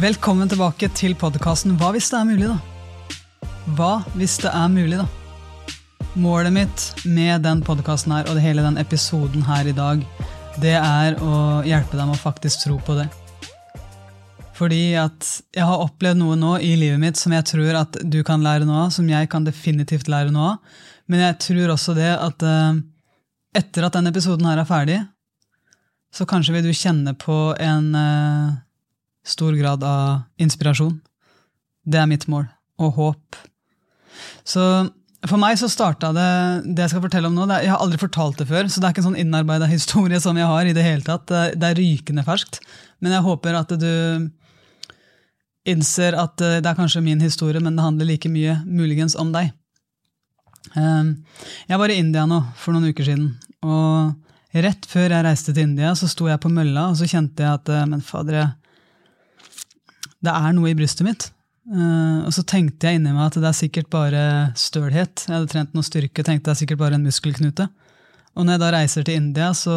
Velkommen tilbake til podkasten Hva hvis det er mulig, da? Hva hvis det er mulig, da? Målet mitt med den podkasten her og hele den episoden her i dag, det er å hjelpe dem å faktisk tro på det. Fordi at jeg har opplevd noe nå i livet mitt som jeg tror at du kan lære noe av, som jeg kan definitivt lære noe av. Men jeg tror også det at uh, etter at denne episoden her er ferdig, så kanskje vil du kjenne på en uh, stor grad av inspirasjon. Det er mitt mål. Og håp. Så for meg så starta det det jeg skal fortelle om nå. Er, jeg har aldri fortalt det før, så det er ikke en sånn innarbeida historie som jeg har. i Det hele tatt. Det er, det er rykende ferskt. Men jeg håper at du innser at eh, det er kanskje min historie, men det handler like mye muligens om deg. Ehm, jeg var i India nå for noen uker siden. og Rett før jeg reiste til India, så sto jeg på mølla og så kjente jeg at eh, men fader, det er noe i brystet mitt. Uh, og så tenkte jeg inni meg at det er sikkert bare stølhet. Jeg hadde trent noe styrke, tenkte det er sikkert bare en muskelknute. Og når jeg da reiser til India, så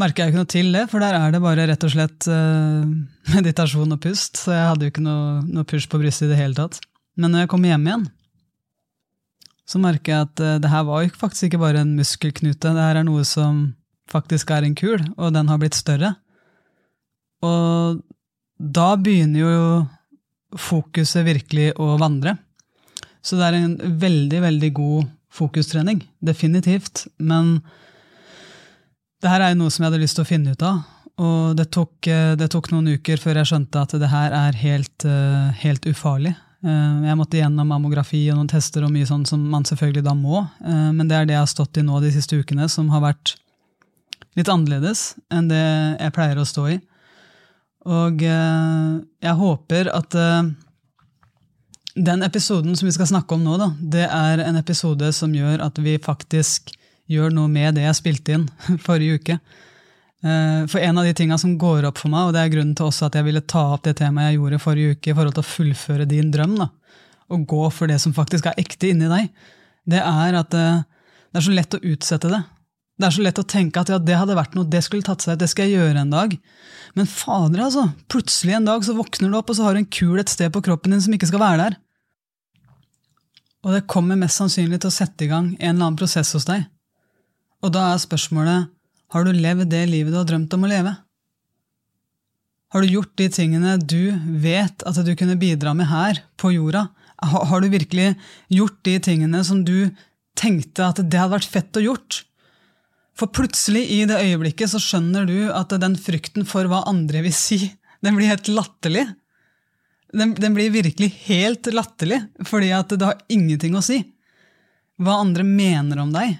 merker jeg jo ikke noe til det, for der er det bare rett og slett uh, meditasjon og pust. Så jeg hadde jo ikke noe, noe push på brystet i det hele tatt. Men når jeg kommer hjem igjen, så merker jeg at uh, det her var jo faktisk ikke bare en muskelknute. Det her er noe som faktisk er en kul, og den har blitt større. Og da begynner jo fokuset virkelig å vandre. Så det er en veldig, veldig god fokustrening. Definitivt. Men det her er jo noe som jeg hadde lyst til å finne ut av. Og det tok, eh, det tok noen uker før jeg skjønte at det her er helt, eh, helt ufarlig. Eh, jeg måtte gjennom mammografi og noen tester og mye sånn som man selvfølgelig da må. Men det er det jeg har stått i nå de siste ukene, som har vært litt annerledes enn det jeg pleier å stå i. Og eh, jeg håper at eh, den episoden som vi skal snakke om nå, da, det er en episode som gjør at vi faktisk gjør noe med det jeg spilte inn forrige uke. Eh, for en av de tinga som går opp for meg, og det er grunnen til også at jeg ville ta opp det temaet jeg gjorde forrige uke, i forhold til å fullføre din drøm, da, og gå for det som faktisk er ekte inni deg, det er at det er så lett å utsette det. Det er så lett å tenke at ja, det hadde vært noe, det skulle tatt seg ut, det skal jeg gjøre en dag. Men fader, altså! Plutselig en dag så våkner du opp, og så har du en kul et sted på kroppen din som ikke skal være der. Og det kommer mest sannsynlig til å sette i gang en eller annen prosess hos deg. Og da er spørsmålet har du levd det livet du har drømt om å leve? Har du gjort de tingene du vet at du kunne bidra med her på jorda? Har du virkelig gjort de tingene som du tenkte at det hadde vært fett å gjort? For plutselig, i det øyeblikket, så skjønner du at den frykten for hva andre vil si, den blir helt latterlig. Den, den blir virkelig helt latterlig, fordi at det har ingenting å si hva andre mener om deg.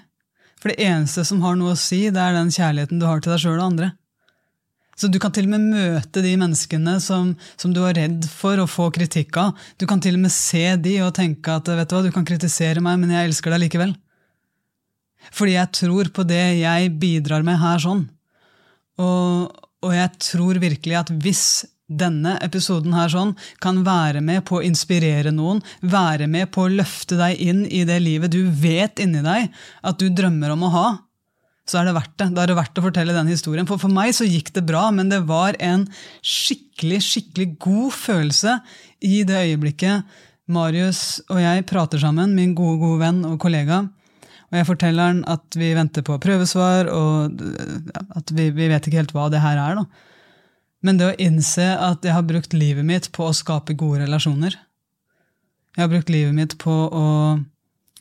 For det eneste som har noe å si, det er den kjærligheten du har til deg sjøl og andre. Så du kan til og med møte de menneskene som, som, du er redd for å få kritikk av. Du kan til og med se de og tenke at vet du hva, du kan kritisere meg, men jeg elsker deg likevel. Fordi jeg tror på det jeg bidrar med her sånn. Og, og jeg tror virkelig at hvis denne episoden her sånn kan være med på å inspirere noen, være med på å løfte deg inn i det livet du vet inni deg at du drømmer om å ha, så er det verdt det. Da er det verdt å fortelle den historien. For for meg så gikk det bra, men det var en skikkelig, skikkelig god følelse i det øyeblikket Marius og jeg prater sammen, min gode, gode venn og kollega, og jeg forteller han at vi venter på prøvesvar, og at vi, vi, vet ikke helt hva det her er. da. Men det å innse at jeg har brukt livet mitt på å skape gode relasjoner Jeg har brukt livet mitt på å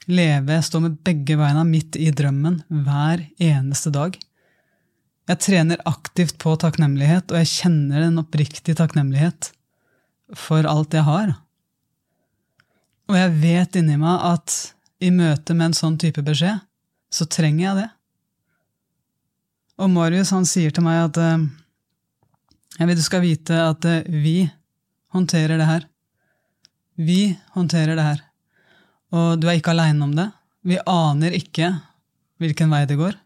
leve, stå med begge beina midt i drømmen hver eneste dag. Jeg trener aktivt på takknemlighet, og jeg kjenner en oppriktig takknemlighet for alt jeg har. Og jeg vet inni meg at i møte med en sånn type beskjed, så trenger jeg det. Og Marius han sier til meg at eh, jeg vil du skal vite at eh, vi håndterer det her. Vi håndterer det her. Og du er ikke aleine om det. Vi aner ikke hvilken vei det går.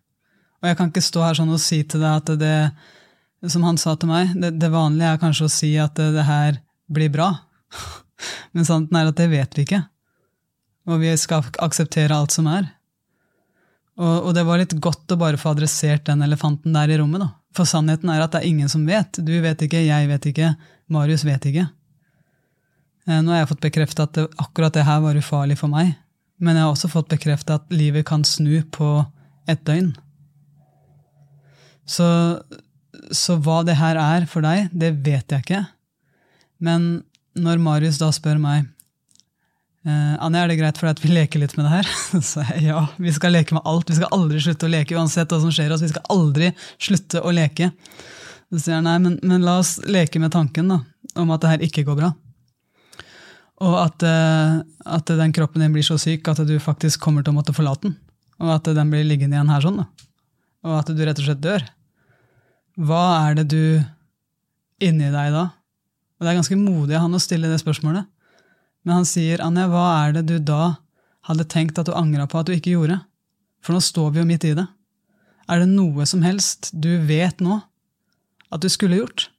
Og jeg kan ikke stå her sånn og si til deg at det, som han sa til meg, det, det vanlige er kanskje å si at det, her blir bra. Men sannheten er at det vet vi ikke og vi skal akseptere alt som er. Og, og, det var litt godt å bare få adressert den elefanten der i rommet. da. For sannheten er at det er ingen som vet. Du vet ikke, jeg vet ikke, Marius vet ikke. Eh, nå har jeg fått bekrefta at det, akkurat det her var ufarlig for meg. Men jeg har også fått bekrefta at livet kan snu på et døgn. Så, så hva det her er for deg, det vet jeg ikke. Men når Marius da spør meg eh, Anja, er det greit for deg at vi leker litt med det her? Så jeg ja, vi skal leke med alt. Vi skal aldri slutte å leke uansett hva som skjer oss. Vi skal aldri slutte å leke. Så sier jeg nei, men, men, la oss leke med tanken da, om at det her ikke går bra. Og at, uh, at, den kroppen din blir så syk at du faktisk kommer til å måtte forlate den. Og at den blir liggende igjen her sånn. da. Og at du rett og slett dør. Hva er det du inni deg da? Og det er ganske modig av han å stille det spørsmålet. Men han sier, Anja, hva er det du da hadde tenkt at du angra på at du ikke gjorde? For nå står vi jo midt i det. Er det noe som helst du vet nå at du skulle gjort?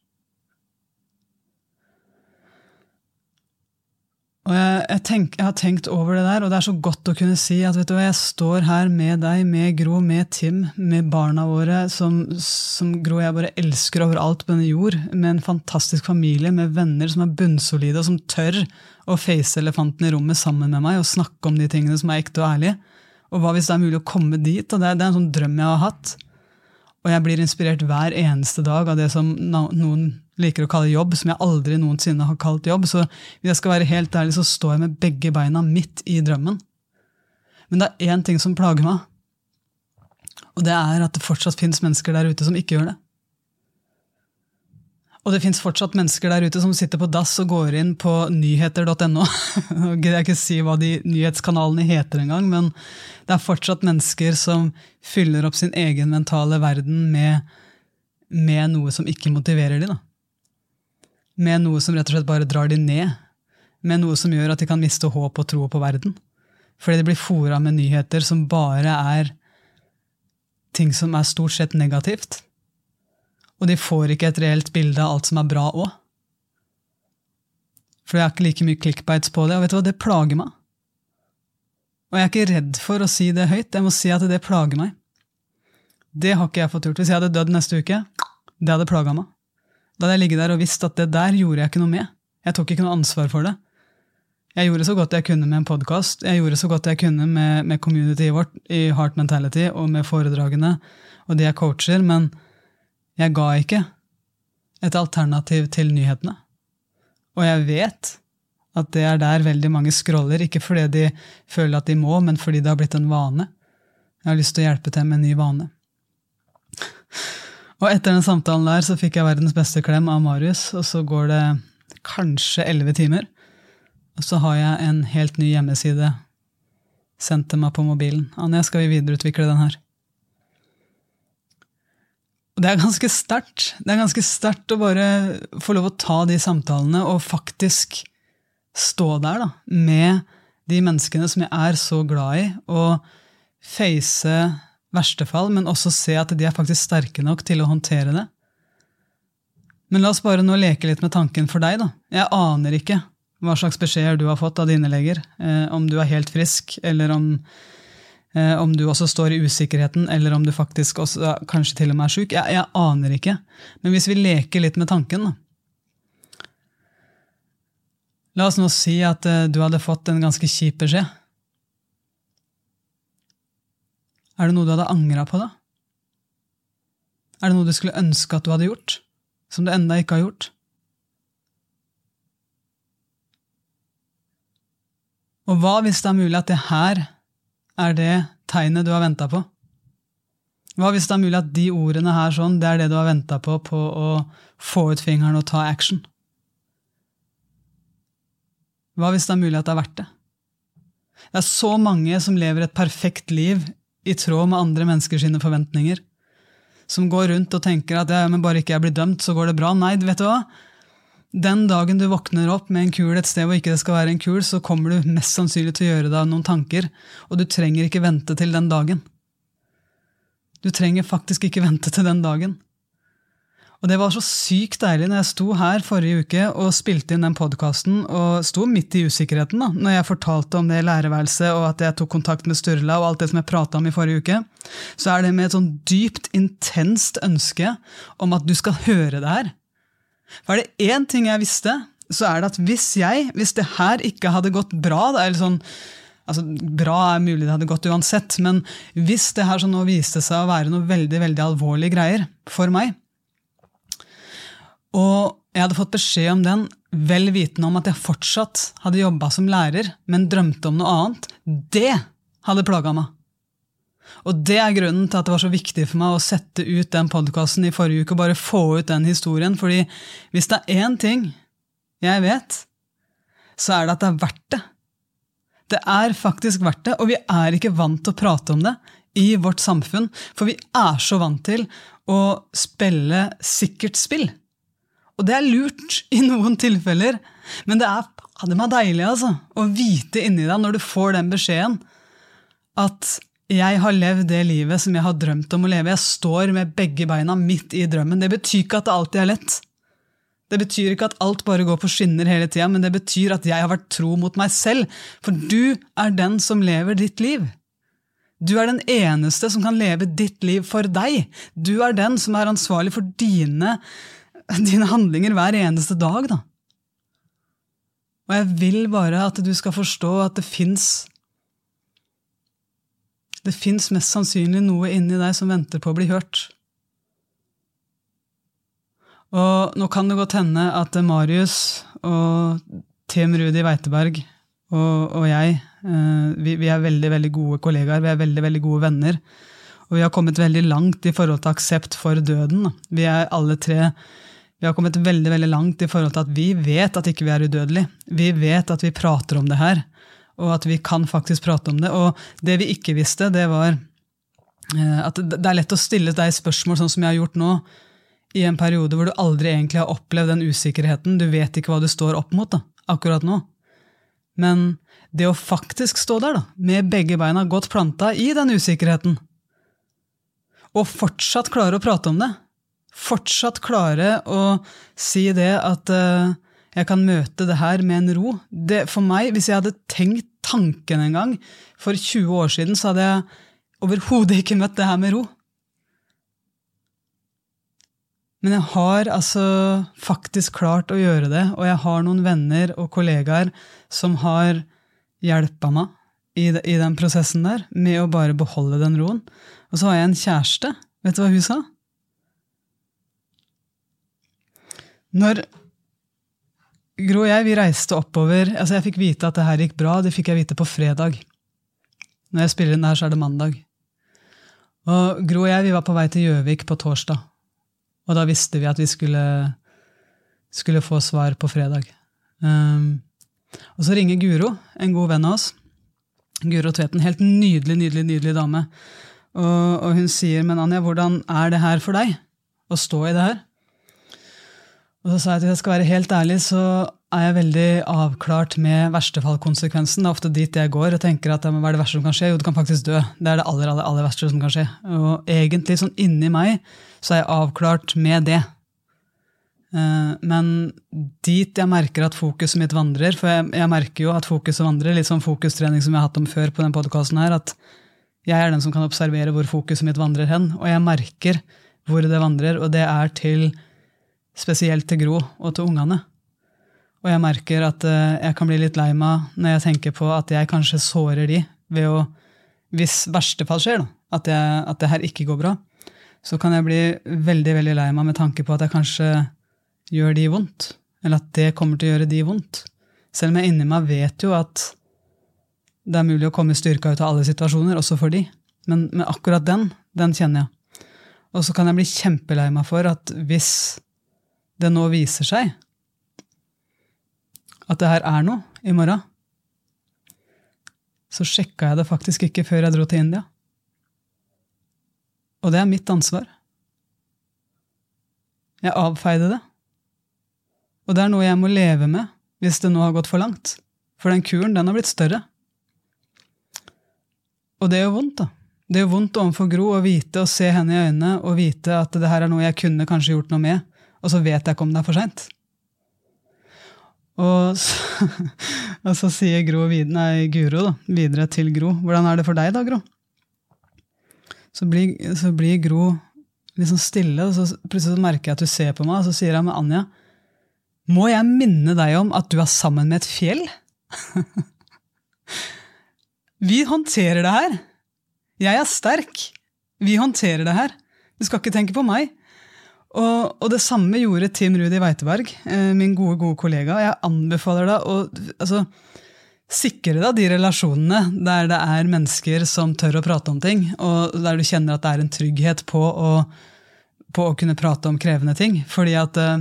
Og jeg, jeg, tenk, jeg, har tenkt over det der, og det er så godt å kunne si at vet du hva, jeg står her med deg, med Gro, med Tim, med barna våre, som, som Gro og jeg bare elsker overalt på denne jord, med en fantastisk familie, med venner som er bunnsolide, og som tør å face elefanten i rommet sammen med meg og snakke om de tingene som er ekte og ærlige. Og hva hvis det er mulig å komme dit? og Det, det er en sånn drøm jeg har hatt. Og jeg blir inspirert hver eneste dag av det som noen liker å kalle jobb, som jeg aldri noensinne har kalt jobb. Så hvis jeg skal være helt ærlig, så står jeg med begge beina midt i drømmen. Men det er én ting som plager meg, og det er at det fortsatt fins mennesker der ute som ikke gjør det. Og det fins fortsatt mennesker der ute som sitter på dass og går inn på nyheter.no. Jeg gidder ikke si hva de nyhetskanalene heter engang, men det er fortsatt mennesker som fyller opp sin egen mentale verden med, med noe som ikke motiverer dem. Med noe som rett og slett bare drar dem ned. Med noe som gjør at de kan miste håp og tro på verden. Fordi de blir fora med nyheter som bare er ting som er stort sett negativt og de får ikke et reelt bilde av alt som er bra òg. For jeg har ikke like mye clickbites på det, og vet du hva, det plager meg. Og jeg er ikke redd for å si det høyt, jeg må si at det plager meg. Det har ikke jeg fått gjort. Hvis jeg hadde dødd neste uke, det hadde plaga meg. Da hadde jeg ligget der og visst at det der gjorde jeg ikke noe med. Jeg tok ikke noe ansvar for det. Jeg gjorde så godt jeg kunne med en podkast, jeg gjorde så godt jeg kunne med, med communityet vårt i Heart Mentality og med foredragene og de jeg coacher, men jeg ga ikke et alternativ til nyhetene. Og jeg vet at det er der veldig mange scroller, ikke fordi de føler at de må, men fordi det har blitt en vane. Jeg har lyst til å hjelpe til med en ny vane. Og etter den samtalen der så fikk jeg verdens beste klem av Marius, og så går det kanskje elleve timer, og så har jeg en helt ny hjemmeside sendt meg på mobilen. Anja, skal vi videreutvikle den her? Og det er ganske sterkt. Det er ganske sterkt å bare få lov å ta de samtalene og faktisk stå der da, med de menneskene som jeg er så glad i, og face verste fall, men også se at de er faktisk sterke nok til å håndtere det. Men la oss bare nå leke litt med tanken for deg. da. Jeg aner ikke hva slags beskjeder du har fått av dine leger, eh, om du er helt frisk, eller om Eh, om du også står i usikkerheten, eller om du faktisk også kanskje til og med er sjuk. Jeg, jeg, aner ikke. Men hvis vi leker litt med tanken da. La oss nå si at eh, du hadde fått en ganske kjip beskjed. Er det noe du hadde angra på, da? Er det noe du skulle ønske at du hadde gjort, som du enda ikke har gjort? Og hva hvis det er mulig at det her er det tegnet du har venta på? Hva hvis det er mulig at de ordene her sånn, det er det du har venta på på å få ut fingeren og ta action? Hva hvis det er mulig at det er verdt det? Det er så mange som lever et perfekt liv i tråd med andre menneskers forventninger. Som går rundt og tenker at ja, men bare ikke jeg blir dømt, så går det bra. Nei, vet du hva? Den dagen du våkner opp med en kul et sted hvor ikke det skal være en kul, så kommer du mest sannsynlig til å gjøre deg noen tanker, og du trenger ikke vente til den dagen. Du trenger faktisk ikke vente til den dagen. Og det var så sykt deilig når jeg sto her forrige uke og spilte inn den podkasten og sto midt i usikkerheten da, når jeg fortalte om det lærerværelset og at jeg tok kontakt med Sturla og alt det som jeg prata om i forrige uke, så er det med et sånn dypt, intenst ønske om at du skal høre det her. For er det én ting jeg visste, så er det at hvis jeg, hvis det her ikke hadde gått bra eller sånn, altså Bra er mulig det hadde gått uansett, men hvis det her som nå viste seg å være noe veldig veldig alvorlige greier for meg, og jeg hadde fått beskjed om den vel vitende om at jeg fortsatt hadde jobba som lærer, men drømte om noe annet, det hadde plaga meg. Og det er grunnen til at det var så viktig for meg å sette ut den podkasten i forrige uke og bare få ut den historien. fordi hvis det er én ting jeg vet, så er det at det er verdt det. Det er faktisk verdt det, og vi er ikke vant til å prate om det i vårt samfunn, for vi er så vant til å spille sikkert spill. Og det er lurt i noen tilfeller, men det er fader meg deilig altså, å vite inni deg når du får den beskjeden at jeg har levd det livet som jeg har drømt om å leve. Jeg står med begge beina midt i drømmen. Det betyr ikke at det alltid er lett. Det betyr ikke at alt bare går på skinner hele tida, men det betyr at jeg har vært tro mot meg selv, for du er den som lever ditt liv. Du er den eneste som kan leve ditt liv for deg. Du er den som er ansvarlig for dine dine handlinger hver eneste dag, da. Og jeg vil bare at du skal forstå at det fins Det fins mest sannsynlig noe inni deg som venter på å bli hørt. Og nå kan det godt hende at Marius og Tim Rudi Weiteberg og, og jeg eh, vi, vi, er veldig veldig gode kollegaer, vi er veldig veldig gode venner. Og vi har kommet veldig langt i forhold til aksept for døden. Vi er alle tre vi har kommet veldig veldig langt i forhold til at vi vet at ikke vi er udødelige. Vi vet at vi prater om det her, og at vi kan faktisk prate om det. Og det vi ikke visste, det var eh, at det er lett å stille deg spørsmål sånn som jeg har gjort nå, i en periode hvor du aldri egentlig har opplevd den usikkerheten. Du vet ikke hva du står opp mot da, akkurat nå. Men det å faktisk stå der, da, med begge beina godt planta i den usikkerheten, og fortsatt klare å prate om det, fortsatt klare å si det at uh, jeg kan møte det her med en ro. Det, for meg, hvis jeg hadde tenkt tanken en gang for 20 år siden, så hadde jeg overhodet ikke møtt det her med ro. Men jeg har altså faktisk klart å gjøre det, og jeg har noen venner og kollegaer som har hjelpa meg i, i den prosessen der, med å bare beholde den roen. Og så har jeg en kjæreste. Vet du hva hun sa? Når Gro og jeg vi reiste oppover altså Jeg fikk vite at det her gikk bra. Det fikk jeg vite på fredag. Når jeg spiller inn det her, så er det mandag. Og Gro og jeg vi var på vei til Gjøvik på torsdag. Og da visste vi at vi skulle, skulle få svar på fredag. Um, og så ringer Guro, en god venn av oss. Guro Tveten, helt nydelig, nydelig, nydelig dame. Og, og hun sier, men Anja, hvordan er det her for deg? Å stå i det her? Og så sa jeg at hvis jeg skal være helt ærlig, så er jeg veldig avklart med verstefallkonsekvensen. Det er ofte dit jeg går og tenker at hva er det verste som kan skje? Jo, du kan faktisk dø. Det er det aller, aller, aller verste som kan skje. Og egentlig, sånn inni meg, så er jeg avklart med det. Eh, men dit jeg merker at fokuset mitt vandrer, for jeg, jeg merker jo at fokuset vandrer, litt sånn fokustrening som jeg har hatt om før på den podkasten her, at jeg er den som kan observere hvor fokuset mitt vandrer hen, og jeg merker hvor det vandrer, og det er til spesielt til Gro og til ungene. Og jeg merker at eh, jeg kan bli litt lei meg når jeg tenker på at jeg kanskje sårer de ved å Hvis verste fall skjer, da, at, jeg, at det her ikke går bra, så kan jeg bli veldig veldig lei meg med tanke på at jeg kanskje gjør de vondt. Eller at det kommer til å gjøre de vondt. Selv om jeg inni meg vet jo at det er mulig å komme styrka ut av alle situasjoner, også for de. Men, men akkurat den, den kjenner jeg. Og så kan jeg bli kjempelei meg for at hvis det nå viser seg at det her er noe i morgen, så sjekka jeg det faktisk ikke før jeg dro til India. Og det er mitt ansvar. Jeg avfeide det. Og det er noe jeg må leve med hvis det nå har gått for langt. For den kuren, den har blitt større. Og det gjør vondt, da. Det gjør vondt overfor Gro å vite og se henne i øynene og vite at det her er noe jeg kunne kanskje gjort noe med, og så vet jeg ikke om det er for seint. Og, og, så sier Gro, nei, Guro da, videre til Gro. Hvordan er det for deg, da, Gro? Så blir, så blir Gro liksom stille, og så plutselig merker jeg at du ser på meg, og så sier jeg med Anja, Må jeg minne deg om at du er sammen med et fjell? Vi håndterer det her. Jeg er sterk. Vi håndterer det her. Du skal ikke tenke på meg. Og, og det samme gjorde Tim Rudi Weiteberg, eh, min gode, gode kollega. Jeg anbefaler deg å altså, sikre deg de relasjonene der det er mennesker som tør å prate om ting, og der du kjenner at det er en trygghet på å, på å kunne prate om krevende ting. Fordi at uh,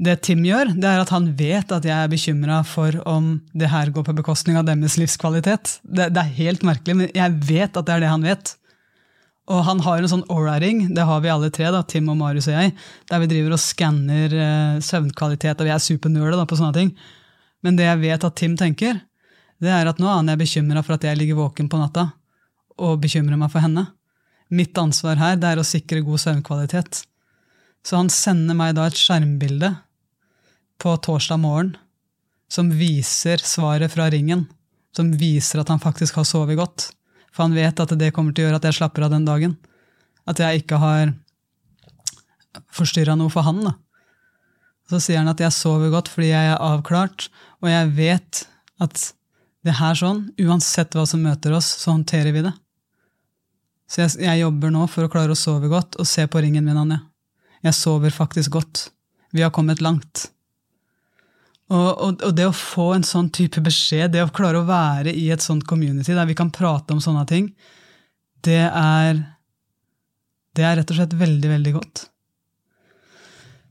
det Tim gjør, det er at han vet at jeg er bekymra for om det her går på bekostning av deres livskvalitet. Det, det, er helt merkelig, men jeg vet at det er det han vet. Og han har en sånn aura-ring, det har vi alle tre, da, Tim og Marius og jeg, der vi driver og skanner uh, søvnkvalitet, og vi er supernerde på sånne ting. Men det jeg vet at Tim tenker, det er at nå er jeg bekymra for at jeg ligger våken på natta, og bekymrer meg for henne. Mitt ansvar her det er å sikre god søvnkvalitet. Så han sender meg da et skjermbilde på torsdag morgen som viser svaret fra ringen, som viser at han faktisk har sovet godt. For han vet at det kommer til å gjøre at jeg slapper av den dagen. At jeg ikke har forstyrra noe for han. da. Så sier han at jeg sover godt fordi jeg er avklart, og jeg vet at det her sånn, uansett hva som møter oss, så håndterer vi det. Så jeg, jeg jobber nå for å klare å sove godt, og se på ringen min, Anja. Jeg sover faktisk godt. Vi har kommet langt. Og, og, og, det å få en sånn type beskjed, det å klare å være i et sånt community der vi kan prate om sånne ting, det er Det er rett og slett veldig, veldig godt.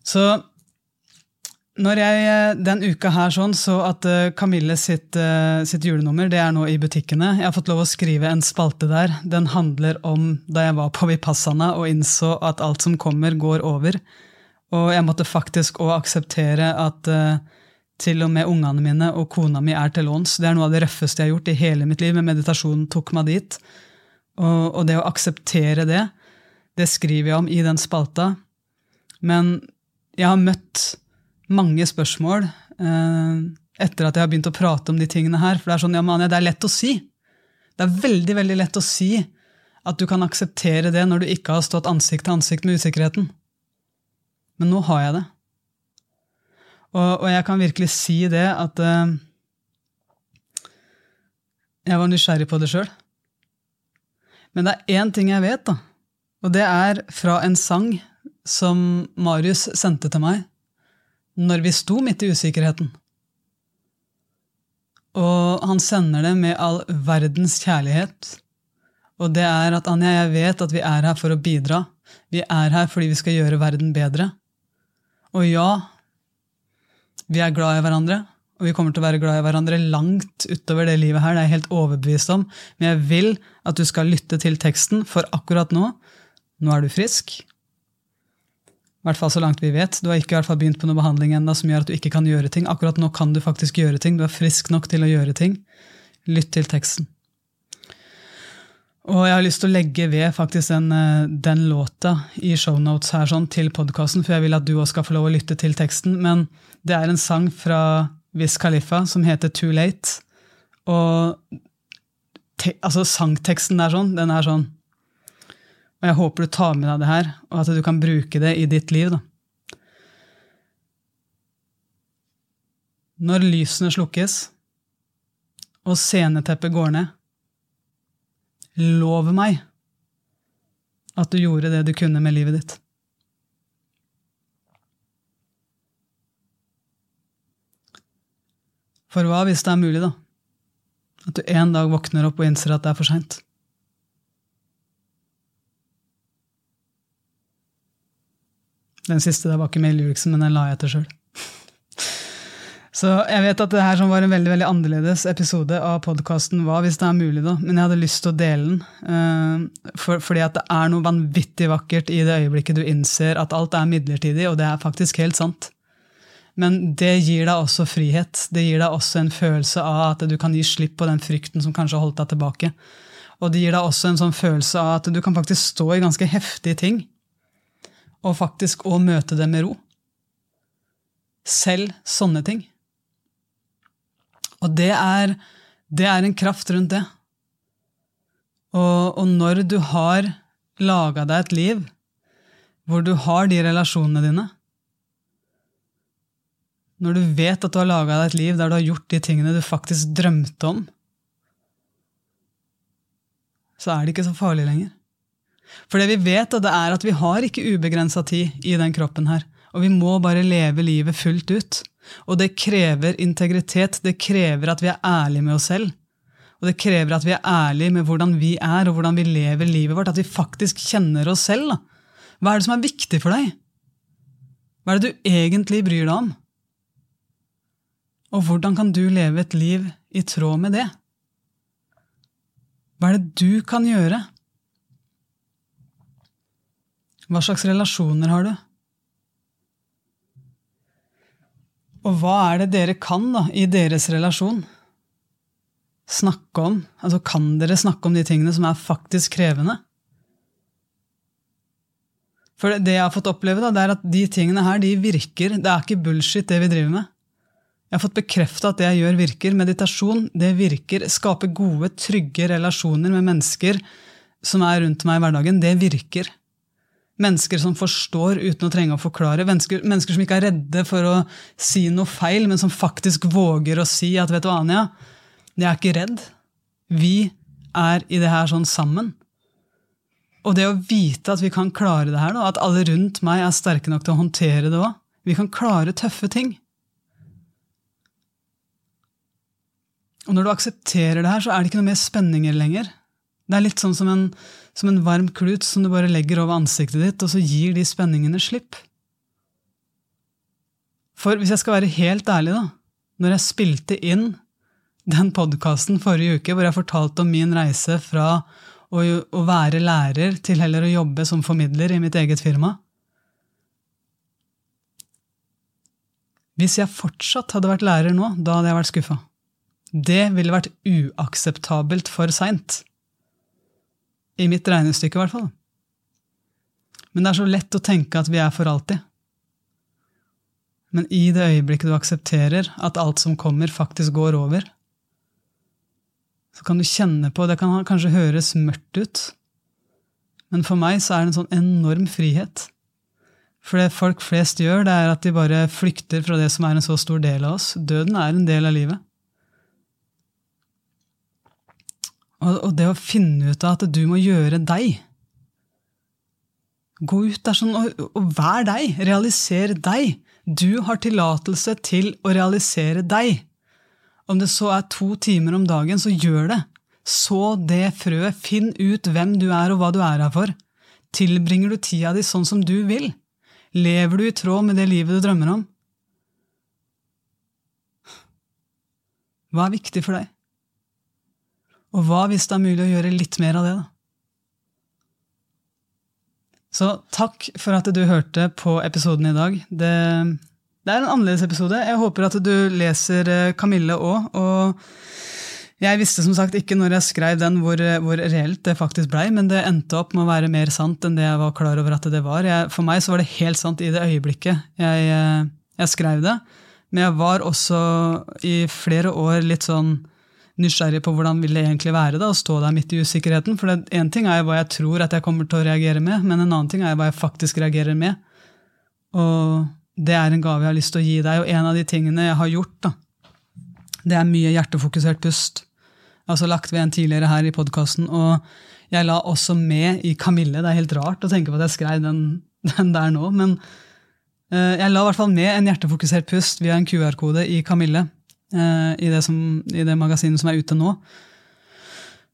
Så når jeg den uka her sånn, så at Camille eh, sitt, eh, sitt, julenummer det er nå i butikkene. Jeg har fått lov å skrive en spalte der. Den handler om da jeg var på Vipassana og innså at alt som kommer, går over. Og jeg måtte faktisk òg akseptere at uh, til og med ungene mine og kona mi er til låns. Det er noe av det røffeste jeg har gjort i hele mitt liv, men meditasjonen tok meg dit. Og, og, det å akseptere det, det skriver jeg om i den spalta. Men jeg har møtt mange spørsmål eh, etter at jeg har begynt å prate om de tingene her. For det er sånn, ja, Manja, det er lett å si. Det er veldig, veldig lett å si at du kan akseptere det når du ikke har stått ansikt til ansikt med usikkerheten. Men nå har jeg det. Og, og, jeg kan virkelig si det at uh, jeg var nysgjerrig på det sjøl. Men det er én ting jeg vet, da. Og det er fra en sang som Marius sendte til meg når vi sto midt i usikkerheten. Og han sender det med all verdens kjærlighet. Og det er at Anja, jeg vet at vi er her for å bidra. Vi er her fordi vi skal gjøre verden bedre. Og ja, vi er glad i hverandre, og vi kommer til å være glad i hverandre langt utover det livet her. Det er jeg helt overbevist om. Men jeg vil at du skal lytte til teksten, for akkurat nå nå er du frisk. I hvert fall så langt vi vet. Du har ikke i hvert fall begynt på noe behandling enda som gjør at du ikke kan gjøre ting. Akkurat nå kan du faktisk gjøre ting. Du er frisk nok til å gjøre ting. Lytt til teksten. Og jeg har lyst til å legge ved faktisk den, eh, den låta i shownotes her sånn, til podkasten, for jeg vil at du også skal få lov å lytte til teksten. Men det er en sang fra Wiz Khalifa som heter Too Late. Og te, altså sangteksten der sånn, den er sånn Og jeg håper du tar med deg det her, og at du kan bruke det i ditt liv. da. Når lysene slukkes, og sceneteppet går ned, lov meg at du gjorde det du kunne med livet ditt. For hva hvis det er mulig, da? At du en dag våkner opp og innser at det er for seint? Den siste der var ikke med i lyricsen, men den la jeg til sjøl. Så jeg vet at det her var en veldig veldig annerledes episode av podkasten Hva hvis det er mulig, da. Men jeg hadde lyst til å dele den. Uh, for, fordi at det er noe vanvittig vakkert i det øyeblikket du innser at alt er midlertidig, og det er faktisk helt sant. Men det gir deg også frihet. Det gir deg også en følelse av at du kan gi slipp på den frykten som kanskje har holdt deg tilbake. Og det gir deg også en sånn følelse av at du kan faktisk stå i ganske heftige ting, og faktisk òg møte det med ro. Selv sånne ting. Og det er, det er en kraft rundt det. Og, og når du har laga deg et liv hvor du har de relasjonene dine, når du vet at du har laga deg et liv der du har gjort de tingene du faktisk drømte om, så er det ikke så farlig lenger. For det vi vet, det er at vi har ikke ubegrensa tid i den kroppen her. Og vi må bare leve livet fullt ut. Og det krever integritet. Det krever at vi er ærlige med oss selv. Og det krever at vi er ærlige med hvordan vi er, og hvordan vi lever livet vårt. At vi faktisk kjenner oss selv. Da. Hva er det som er viktig for deg? Hva er det du egentlig bryr deg om? Og hvordan kan du leve et liv i tråd med det? Hva er det du kan gjøre? Hva slags relasjoner har du? Og hva er det dere kan da, i deres relasjon? Snakke om? Altså, Kan dere snakke om de tingene som er faktisk krevende? For det jeg har fått oppleve, da, det er at de tingene her, de virker. Det er ikke bullshit, det vi driver med. Jeg har fått bekrefta at det jeg gjør, virker. Meditasjon det virker. Skape gode, trygge relasjoner med mennesker som er rundt meg i hverdagen, det virker. Mennesker som forstår uten å trenge å forklare. Mennesker, mennesker, som ikke er redde for å si noe feil, men som faktisk våger å si at vet du hva, Anja, jeg er ikke redd. Vi er i det her sånn sammen. Og det å vite at vi kan klare det her, da, at alle rundt meg er sterke nok til å håndtere det òg Vi kan klare tøffe ting. Og når du aksepterer det her, så er det ikke noe mer spenninger lenger. Det er litt sånn som en, som en varm klut som du bare legger over ansiktet ditt, og så gir de spenningene slipp. For hvis jeg skal være helt ærlig, da, når jeg spilte inn den podkasten forrige uke hvor jeg fortalte om min reise fra å, å, være lærer til heller å jobbe som formidler i mitt eget firma Hvis jeg fortsatt hadde vært lærer nå, da hadde jeg vært skuffa. Det ville vært uakseptabelt for seint. I mitt regnestykke, i hvert fall. Men det er så lett å tenke at vi er for alltid. Men i det øyeblikket du aksepterer at alt som kommer, faktisk går over, så kan du kjenne på Det kan kanskje høres mørkt ut, men for meg så er det en sånn enorm frihet. For det folk flest gjør, det er at de bare flykter fra det som er en så stor del av oss. Døden er en del av livet. Og, det å finne ut av at du må gjøre deg Gå ut der sånn og, og vær deg. Realiser deg. Du har tillatelse til å realisere deg. Om det så er to timer om dagen, så gjør det. Så det frøet. Finn ut hvem du er og hva du er her for. Tilbringer du tida di sånn som du vil? Lever du i tråd med det livet du drømmer om? Hva er viktig for deg? Og hva hvis det er mulig å gjøre litt mer av det, da? Så takk for at du hørte på episoden i dag. Det, det er en annerledes episode. Jeg håper at du leser eh, Kamille òg. Og jeg visste som sagt ikke når jeg skrev den hvor, hvor reelt det faktisk blei, men det endte opp med å være mer sant enn det jeg var klar over at det var. Jeg, for meg så var det helt sant i det øyeblikket jeg, eh, jeg skrev det. Men jeg var også i flere år litt sånn nysgjerrig på hvordan vil det egentlig være da, å stå der midt i usikkerheten. For én ting er hva jeg tror at jeg kommer til å reagere med, men en annen ting er hva jeg faktisk reagerer med. Og det er en gave jeg har lyst til å gi deg. Og en av de tingene jeg har gjort, da, det er mye hjertefokusert pust. Jeg har også lagt ved en tidligere her i podkasten. Og jeg la også med i Kamille. Det er helt rart å tenke på at jeg skrev den, den der nå. Men uh, jeg la i hvert fall med en hjertefokusert pust via en QR-kode i Kamille. Eh, i det, som, i det, magasinet som er ute nå.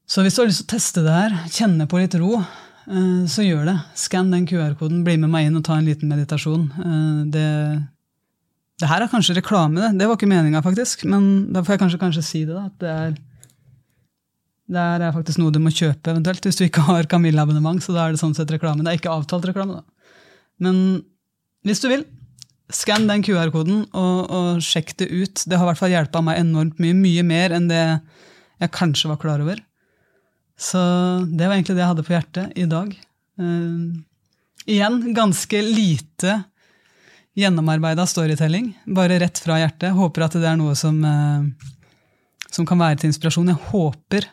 Så hvis du har lyst til å teste det her, kjenne på litt ro, eh, så gjør det. Skann den QR-koden, bli med meg inn og ta en liten meditasjon. Eh, det, det her er kanskje reklame, det. Det var ikke meninga, faktisk. Men da får jeg kanskje, kanskje si det. da, at det er det er faktisk noe du må kjøpe eventuelt hvis du ikke har Camilla-abonnement. så da er Det sånn sett reklame. Det er ikke avtalt reklame. da. Men hvis du vil, Skann den QR-koden og, og, sjekk det ut. Det har i hvert fall hjelpa meg enormt mye. Mye mer enn det jeg kanskje var klar over. Så det var egentlig det jeg hadde på hjertet i dag. Uh, igjen ganske lite gjennomarbeida storytelling. Bare rett fra hjertet. Håper at det er noe som, uh, som kan være til inspirasjon. Jeg håper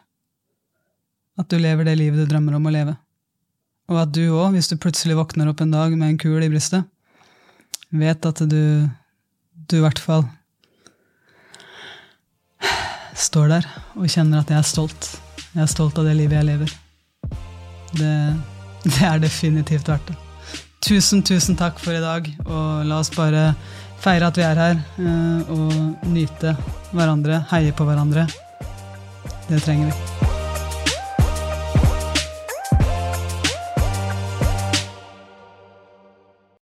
at du lever det livet du drømmer om å leve. Og at du òg, hvis du plutselig våkner opp en dag med en kul i brystet, vet at du, du i hvert fall står der og kjenner at jeg er stolt. Jeg er stolt av det livet jeg lever. Det, det er definitivt verdt det. Tusen, tusen takk for i dag, og la oss bare feire at vi er her, eh, og nyte hverandre, heie på hverandre. Det trenger vi.